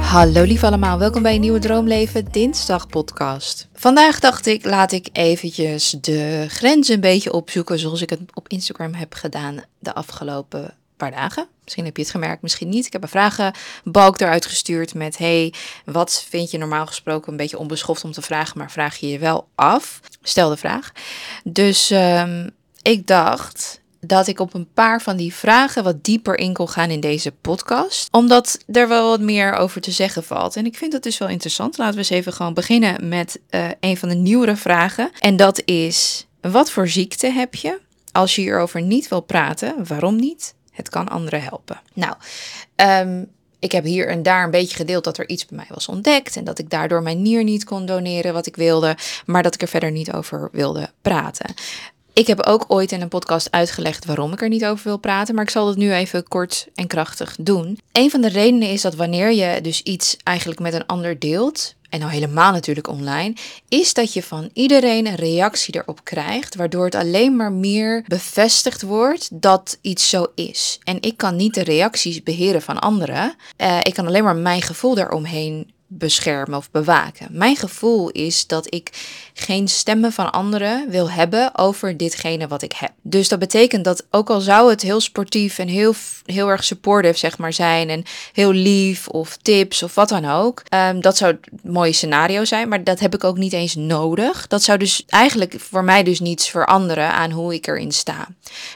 Hallo lief allemaal, welkom bij een nieuwe Droomleven Dinsdag podcast. Vandaag dacht ik, laat ik eventjes de grenzen een beetje opzoeken zoals ik het op Instagram heb gedaan de afgelopen paar dagen. Misschien heb je het gemerkt, misschien niet. Ik heb een vragenbalk eruit gestuurd met: Hey, wat vind je normaal gesproken een beetje onbeschoft om te vragen, maar vraag je je wel af? Stel de vraag. Dus um, ik dacht, dat ik op een paar van die vragen wat dieper in kon gaan in deze podcast. Omdat er wel wat meer over te zeggen valt. En ik vind dat dus wel interessant. Laten we eens even gewoon beginnen met uh, een van de nieuwere vragen. En dat is: wat voor ziekte heb je? Als je hierover niet wil praten, waarom niet? Het kan anderen helpen. Nou, um, ik heb hier en daar een beetje gedeeld dat er iets bij mij was ontdekt en dat ik daardoor mijn nier niet kon doneren wat ik wilde, maar dat ik er verder niet over wilde praten. Ik heb ook ooit in een podcast uitgelegd waarom ik er niet over wil praten, maar ik zal het nu even kort en krachtig doen. Een van de redenen is dat wanneer je dus iets eigenlijk met een ander deelt, en nou helemaal natuurlijk online, is dat je van iedereen een reactie erop krijgt, waardoor het alleen maar meer bevestigd wordt dat iets zo is. En ik kan niet de reacties beheren van anderen. Uh, ik kan alleen maar mijn gevoel daaromheen beschermen of bewaken. Mijn gevoel is dat ik geen stemmen van anderen wil hebben over ditgene wat ik heb. Dus dat betekent dat ook al zou het heel sportief en heel, heel erg supportive zeg maar zijn en heel lief of tips of wat dan ook, um, dat zou het mooie scenario zijn, maar dat heb ik ook niet eens nodig. Dat zou dus eigenlijk voor mij dus niets veranderen aan hoe ik erin sta.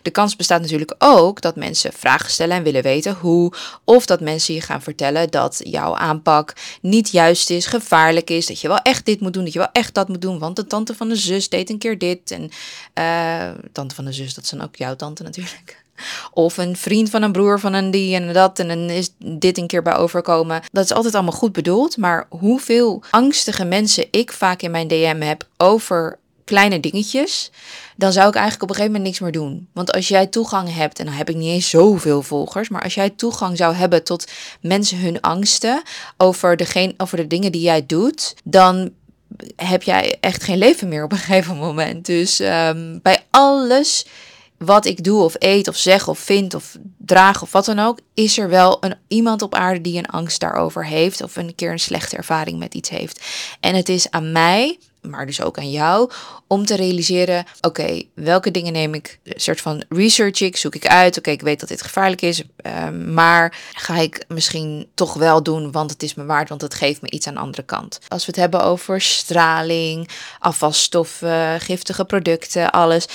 De kans bestaat natuurlijk ook dat mensen vragen stellen en willen weten hoe, of dat mensen je gaan vertellen dat jouw aanpak niet juist is, gevaarlijk is, dat je wel echt dit moet doen, dat je wel echt dat moet doen, want de tante van de zus deed een keer dit. En uh, tante van de zus, dat zijn ook jouw tante natuurlijk. Of een vriend van een broer van een die en dat. En dan is dit een keer bij overkomen. Dat is altijd allemaal goed bedoeld. Maar hoeveel angstige mensen ik vaak in mijn DM heb over kleine dingetjes. Dan zou ik eigenlijk op een gegeven moment niks meer doen. Want als jij toegang hebt, en dan heb ik niet eens zoveel volgers. Maar als jij toegang zou hebben tot mensen hun angsten over, degene, over de dingen die jij doet. Dan heb jij echt geen leven meer op een gegeven moment. Dus um, bij alles wat ik doe of eet of zeg of vind of draag of wat dan ook, is er wel een, iemand op aarde die een angst daarover heeft of een keer een slechte ervaring met iets heeft. En het is aan mij maar dus ook aan jou, om te realiseren: oké, welke dingen neem ik, een soort van research ik, zoek ik uit. Oké, ik weet dat dit gevaarlijk is, uh, maar ga ik misschien toch wel doen, want het is me waard, want het geeft me iets aan de andere kant. Als we het hebben over straling, afvalstoffen, giftige producten, alles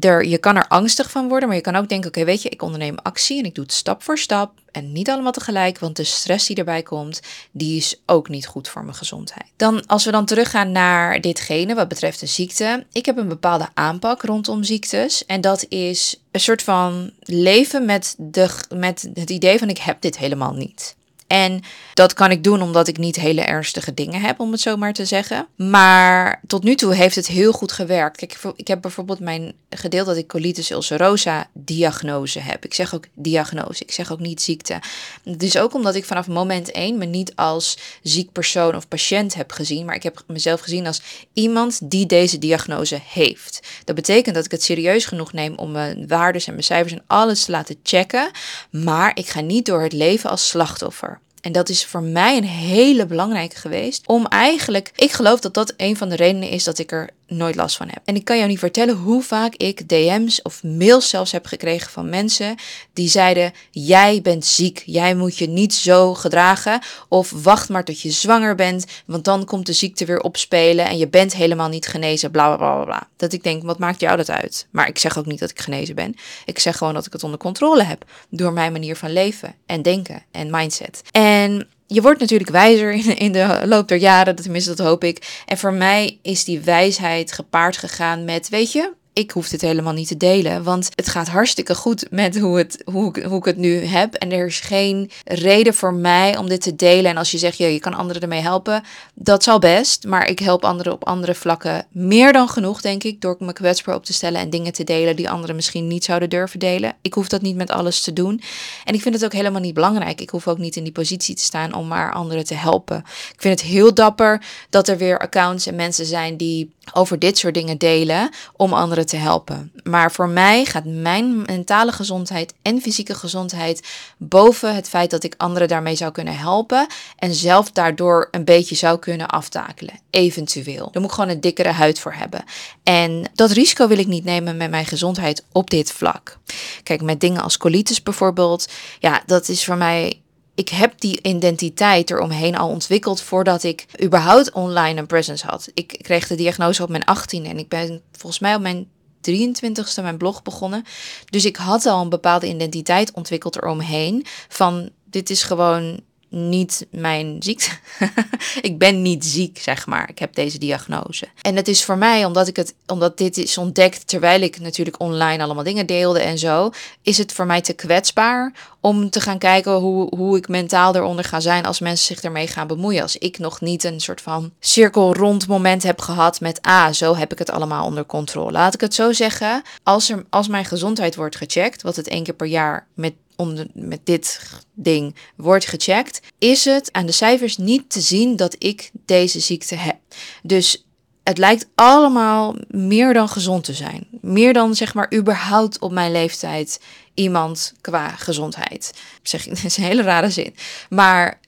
je kan er angstig van worden, maar je kan ook denken: oké, weet je, ik onderneem actie en ik doe het stap voor stap en niet allemaal tegelijk, want de stress die erbij komt, die is ook niet goed voor mijn gezondheid. Dan, als we dan teruggaan naar ditgene wat betreft de ziekte, ik heb een bepaalde aanpak rondom ziektes en dat is een soort van leven met, de, met het idee van ik heb dit helemaal niet. En dat kan ik doen omdat ik niet hele ernstige dingen heb, om het zo maar te zeggen. Maar tot nu toe heeft het heel goed gewerkt. Ik heb bijvoorbeeld mijn gedeeld dat ik colitis ulcerosa diagnose heb. Ik zeg ook diagnose, ik zeg ook niet ziekte. Het is ook omdat ik vanaf moment 1 me niet als ziek persoon of patiënt heb gezien, maar ik heb mezelf gezien als iemand die deze diagnose heeft. Dat betekent dat ik het serieus genoeg neem om mijn waarden en mijn cijfers en alles te laten checken, maar ik ga niet door het leven als slachtoffer. En dat is voor mij een hele belangrijke geweest. Om eigenlijk, ik geloof dat dat een van de redenen is dat ik er nooit last van heb. En ik kan jou niet vertellen hoe vaak ik DM's of mails zelfs heb gekregen van mensen die zeiden: Jij bent ziek, jij moet je niet zo gedragen. Of wacht maar tot je zwanger bent, want dan komt de ziekte weer opspelen en je bent helemaal niet genezen. Bla bla bla bla. Dat ik denk: Wat maakt jou dat uit? Maar ik zeg ook niet dat ik genezen ben. Ik zeg gewoon dat ik het onder controle heb door mijn manier van leven en denken en mindset. En je wordt natuurlijk wijzer in, de loop der jaren, tenminste dat hoop ik. En voor mij is die wijsheid gepaard gegaan met, weet je, ik hoef dit helemaal niet te delen. Want het gaat hartstikke goed met hoe, het, hoe, hoe ik het nu heb. En er is geen reden voor mij om dit te delen. En als je zegt, ja, je kan anderen ermee helpen, dat zal best. Maar ik help anderen op andere vlakken meer dan genoeg, denk ik. Door me kwetsbaar op te stellen en dingen te delen die anderen misschien niet zouden durven delen. Ik hoef dat niet met alles te doen. En ik vind het ook helemaal niet belangrijk. Ik hoef ook niet in die positie te staan om maar anderen te helpen. Ik vind het heel dapper dat er weer accounts en mensen zijn die over dit soort dingen delen om anderen te helpen. Maar voor mij gaat mijn mentale gezondheid en fysieke gezondheid boven het feit dat ik anderen daarmee zou kunnen helpen en zelf daardoor een beetje zou kunnen aftakelen. Eventueel. Daar moet ik gewoon een dikkere huid voor hebben. En dat risico wil ik niet nemen met mijn gezondheid op dit vlak. Kijk, met dingen als colitis bijvoorbeeld, ja, dat is voor mij ik heb die identiteit eromheen al ontwikkeld voordat ik überhaupt online een presence had. Ik kreeg de diagnose op mijn 18 en ik ben volgens mij op mijn 23ste mijn blog begonnen. Dus ik had al een bepaalde identiteit ontwikkeld eromheen van dit is gewoon niet mijn ziekte. ik ben niet ziek, zeg maar. Ik heb deze diagnose. En het is voor mij, omdat, ik het, omdat dit is ontdekt terwijl ik natuurlijk online allemaal dingen deelde en zo, is het voor mij te kwetsbaar om te gaan kijken hoe, hoe ik mentaal eronder ga zijn als mensen zich ermee gaan bemoeien. Als ik nog niet een soort van cirkel rond moment heb gehad met, ah, zo heb ik het allemaal onder controle. Laat ik het zo zeggen, als, er, als mijn gezondheid wordt gecheckt, wat het één keer per jaar met onder, met dit ding wordt gecheckt, is het aan de cijfers niet te zien dat ik deze ziekte heb. Dus het lijkt allemaal meer dan gezond te zijn. Meer dan zeg maar überhaupt op mijn leeftijd iemand qua gezondheid. Zeg ik, dat is een hele rare zin. Maar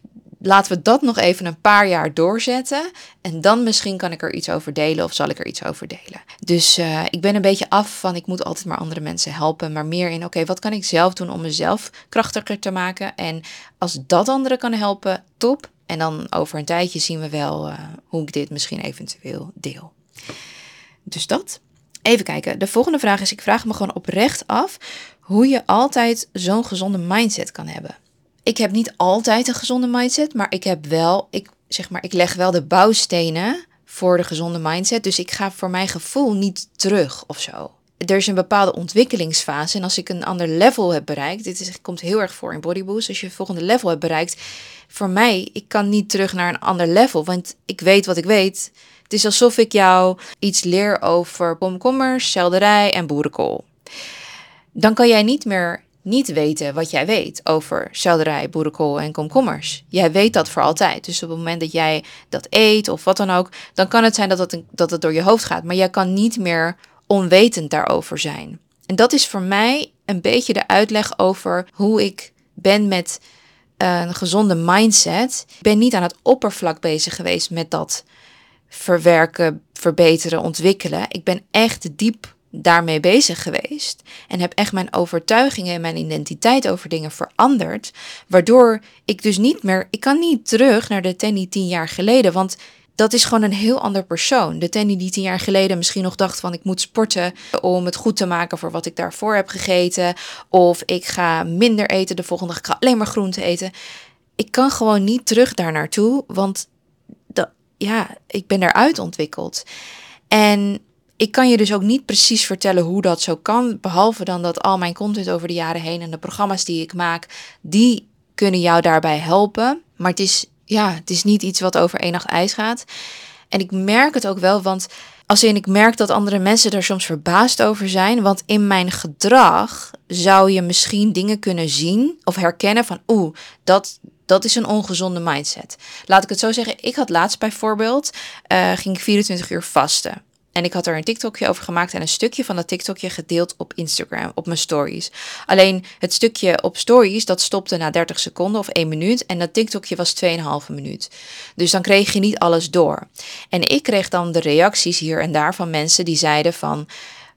laten we dat nog even een paar jaar doorzetten. En dan misschien kan ik er iets over delen of zal ik er iets over delen. Dus uh, ik ben een beetje af van ik moet altijd maar andere mensen helpen. Maar meer in oké, wat kan ik zelf doen om mezelf krachtiger te maken. En als dat anderen kan helpen, top. En dan over een tijdje zien we wel uh, hoe ik dit misschien eventueel deel. Dus dat. Even kijken. De volgende vraag is: ik vraag me gewoon oprecht af hoe je altijd zo'n gezonde mindset kan hebben ik heb niet altijd een gezonde mindset, maar ik heb wel, ik zeg maar, ik leg wel de bouwstenen voor de gezonde mindset. Dus ik ga voor mijn gevoel niet terug of zo. Er is een bepaalde ontwikkelingsfase. En als ik een ander level heb bereikt, dit komt heel erg voor in Bodyboost. Als je het volgende level hebt bereikt, voor mij, ik kan niet terug naar een ander level. Want ik weet wat ik weet. Het is alsof ik jou iets leer over komkommers, selderij en boerenkool. Dan kan jij niet meer niet weten wat jij weet over selderij, boerenkool en komkommers. Jij weet dat voor altijd. Dus op het moment dat jij dat eet of wat dan ook, dan kan het zijn dat het, dat het door je hoofd gaat. Maar jij kan niet meer onwetend daarover zijn. En dat is voor mij een beetje de uitleg over hoe ik ben met een gezonde mindset. Ik ben niet aan het oppervlak bezig geweest met dat verwerken, verbeteren, ontwikkelen. Ik ben echt diep daarmee bezig geweest en heb echt mijn overtuigingen en mijn identiteit over dingen veranderd, waardoor ik dus niet meer, ik kan niet terug naar de Tenny tien jaar geleden, want dat is gewoon een heel ander persoon. De Tenny die tien jaar geleden misschien nog dacht van ik moet sporten om het goed te maken voor wat ik daarvoor heb gegeten, of ik ga minder eten de volgende ga alleen maar groente eten. Ik kan gewoon niet terug daar naartoe, want dat, ja, ik ben eruit ontwikkeld. En ik kan je dus ook niet precies vertellen hoe dat zo kan, behalve dan dat al mijn content over de jaren heen en de programma's die ik maak, die kunnen jou daarbij helpen. Maar het is, ja, het is niet iets wat over één nacht ijs gaat. En ik merk het ook wel, want als in ik merk dat andere mensen er soms verbaasd over zijn, want in mijn gedrag zou je misschien dingen kunnen zien of herkennen van, oeh, dat, dat is een ongezonde mindset. Laat ik het zo zeggen. Ik had laatst bijvoorbeeld, uh, ging ik 24 uur vasten. En ik had er een TikTokje over gemaakt en een stukje van dat TikTokje gedeeld op Instagram, op mijn stories. Alleen het stukje op stories, dat stopte na 30 seconden of 1 minuut. En dat TikTokje was 2,5 minuut. Dus dan kreeg je niet alles door. En ik kreeg dan de reacties hier en daar van mensen die zeiden van...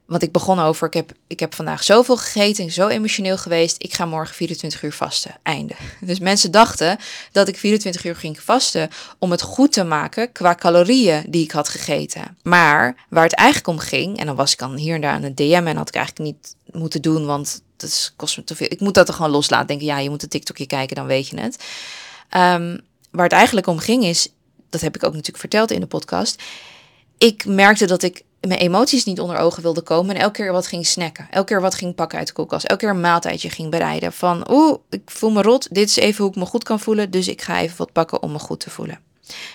Want ik begon over, ik heb, ik heb vandaag zoveel gegeten, zo emotioneel geweest, ik ga morgen 24 uur vasten. Einde. Dus mensen dachten dat ik 24 uur ging vasten om het goed te maken qua calorieën die ik had gegeten. Maar waar het eigenlijk om ging, en dan was ik dan hier en daar aan het DM en had ik eigenlijk niet moeten doen, want dat kost me te veel. Ik moet dat er gewoon loslaten. Denken, ja, je moet een TikTokje kijken, dan weet je het. Um, waar het eigenlijk om ging is, dat heb ik ook natuurlijk verteld in de podcast. Ik merkte dat ik mijn emoties niet onder ogen wilde komen en elke keer wat ging snacken. Elke keer wat ging pakken uit de koelkast. Elke keer een maaltijdje ging bereiden. Van, oeh, ik voel me rot. Dit is even hoe ik me goed kan voelen. Dus ik ga even wat pakken om me goed te voelen.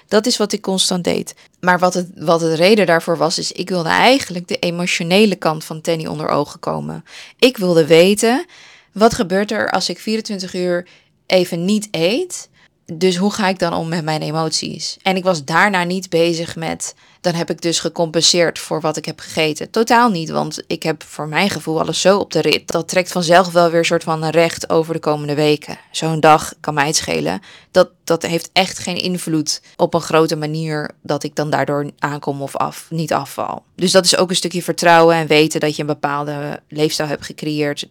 Dat is wat ik constant deed. Maar wat het, wat het reden daarvoor was, is ik wilde eigenlijk de emotionele kant van Tenny onder ogen komen. Ik wilde weten, wat gebeurt er als ik 24 uur even niet eet? Dus hoe ga ik dan om met mijn emoties? En ik was daarna niet bezig met, dan heb ik dus gecompenseerd voor wat ik heb gegeten. Totaal niet, want ik heb voor mijn gevoel alles zo op de rit. Dat trekt vanzelf wel weer een soort van recht over de komende weken. Zo'n dag kan mij het schelen. Dat, dat heeft echt geen invloed op een grote manier dat ik dan daardoor aankom of af, niet afval. Dus dat is ook een stukje vertrouwen en weten dat je een bepaalde leefstijl hebt gecreëerd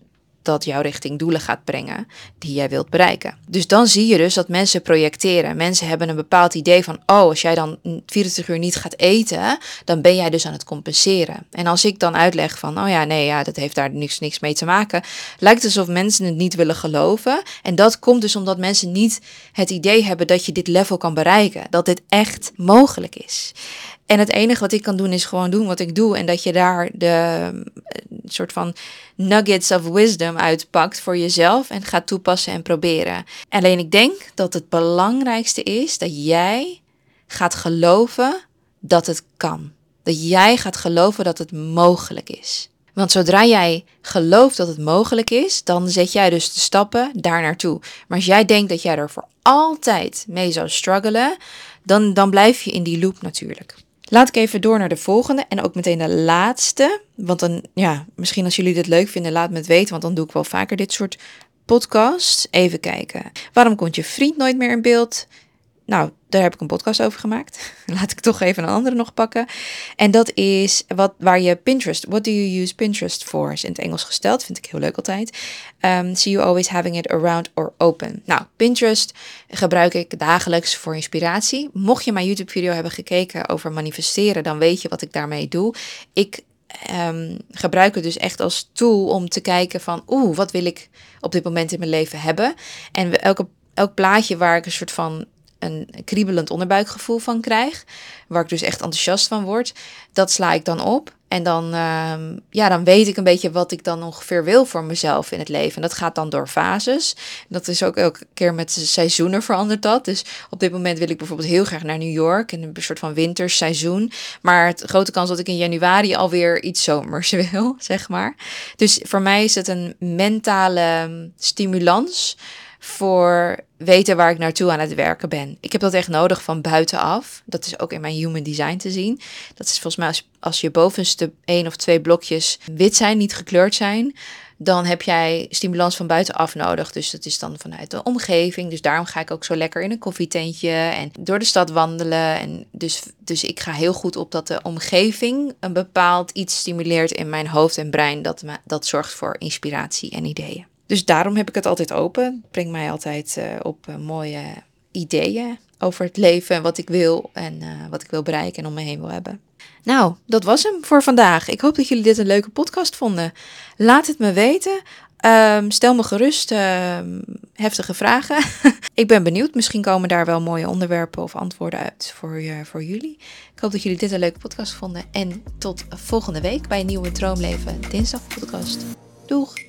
dat jou richting doelen gaat brengen die jij wilt bereiken. Dus dan zie je dus dat mensen projecteren. Mensen hebben een bepaald idee van, oh, als jij dan 24 uur niet gaat eten, dan ben jij dus aan het compenseren. En als ik dan uitleg van, oh ja, nee, ja, dat heeft daar niks, niks mee te maken, lijkt alsof mensen het niet willen geloven. En dat komt dus omdat mensen niet het idee hebben dat je dit level kan bereiken, dat dit echt mogelijk is. En het enige wat ik kan doen is gewoon doen wat ik doe. En dat je daar de eh, soort van nuggets of wisdom uitpakt voor jezelf en gaat toepassen en proberen. Alleen ik denk dat het belangrijkste is dat jij gaat geloven dat het kan. Dat jij gaat geloven dat het mogelijk is. Want zodra jij gelooft dat het mogelijk is, dan zet jij dus de stappen daar naartoe. Maar als jij denkt dat jij er voor altijd mee zou struggelen, dan, dan blijf je in die loop natuurlijk. Laat ik even door naar de volgende en ook meteen de laatste. Want dan, ja, misschien als jullie dit leuk vinden, laat me het weten. Want dan doe ik wel vaker dit soort podcasts. Even kijken. Waarom komt je vriend nooit meer in beeld? Nou, daar heb ik een podcast over gemaakt. Laat ik toch even een andere nog pakken. En dat is wat, waar je Pinterest, what do you use Pinterest for? Is in het Engels gesteld, vind ik heel leuk altijd. Um, see you always having it around or open. Nou, Pinterest gebruik ik dagelijks voor inspiratie. Mocht je mijn YouTube video hebben gekeken over manifesteren, dan weet je wat ik daarmee doe. Ik um, gebruik het dus echt als tool om te kijken van, oeh, wat wil ik op dit moment in mijn leven hebben? En elke, elk plaatje waar ik een soort van een kriebelend onderbuikgevoel van krijg, waar ik dus echt enthousiast van word, dat sla ik dan op. En dan, uh, ja, dan weet ik een beetje wat ik dan ongeveer wil voor mezelf in het leven. En dat gaat dan door fases. Dat is ook elke keer met seizoenen verandert dat. Dus op dit moment wil ik bijvoorbeeld heel graag naar New York. In een soort van winterseizoen. Maar het grote kans dat ik in januari alweer iets zomers wil, zeg maar. Dus voor mij is het een mentale ehm, stimulans voor weten waar ik naartoe aan het werken ben. Ik heb dat echt nodig van buitenaf. Dat is ook in mijn human design te zien. Dat is volgens mij als, als je bovenste één of twee blokjes wit zijn, niet gekleurd zijn, dan heb jij stimulans van buitenaf nodig. Dus dat is dan vanuit de omgeving. Dus daarom ga ik ook zo lekker in een koffietentje en door de stad wandelen. En dus, dus ik ga heel goed op dat de omgeving een bepaald iets stimuleert in mijn hoofd en brein. Dat, dat zorgt voor inspiratie en ideeën. Dus daarom heb ik het altijd open. Het brengt mij altijd uh, op uh, mooie ideeën over het leven en wat ik wil en uh, wat ik wil bereiken en om me heen wil hebben. Nou, dat was hem voor vandaag. Ik hoop dat jullie dit een leuke podcast vonden. Laat het me weten. Um, stel me gerust uh, heftige vragen. ik ben benieuwd. Misschien komen daar wel mooie onderwerpen of antwoorden uit voor, uh, voor jullie. Ik hoop dat jullie dit een leuke podcast vonden. En tot volgende week bij een nieuwe Droomleven Dinsdag podcast. Doeg!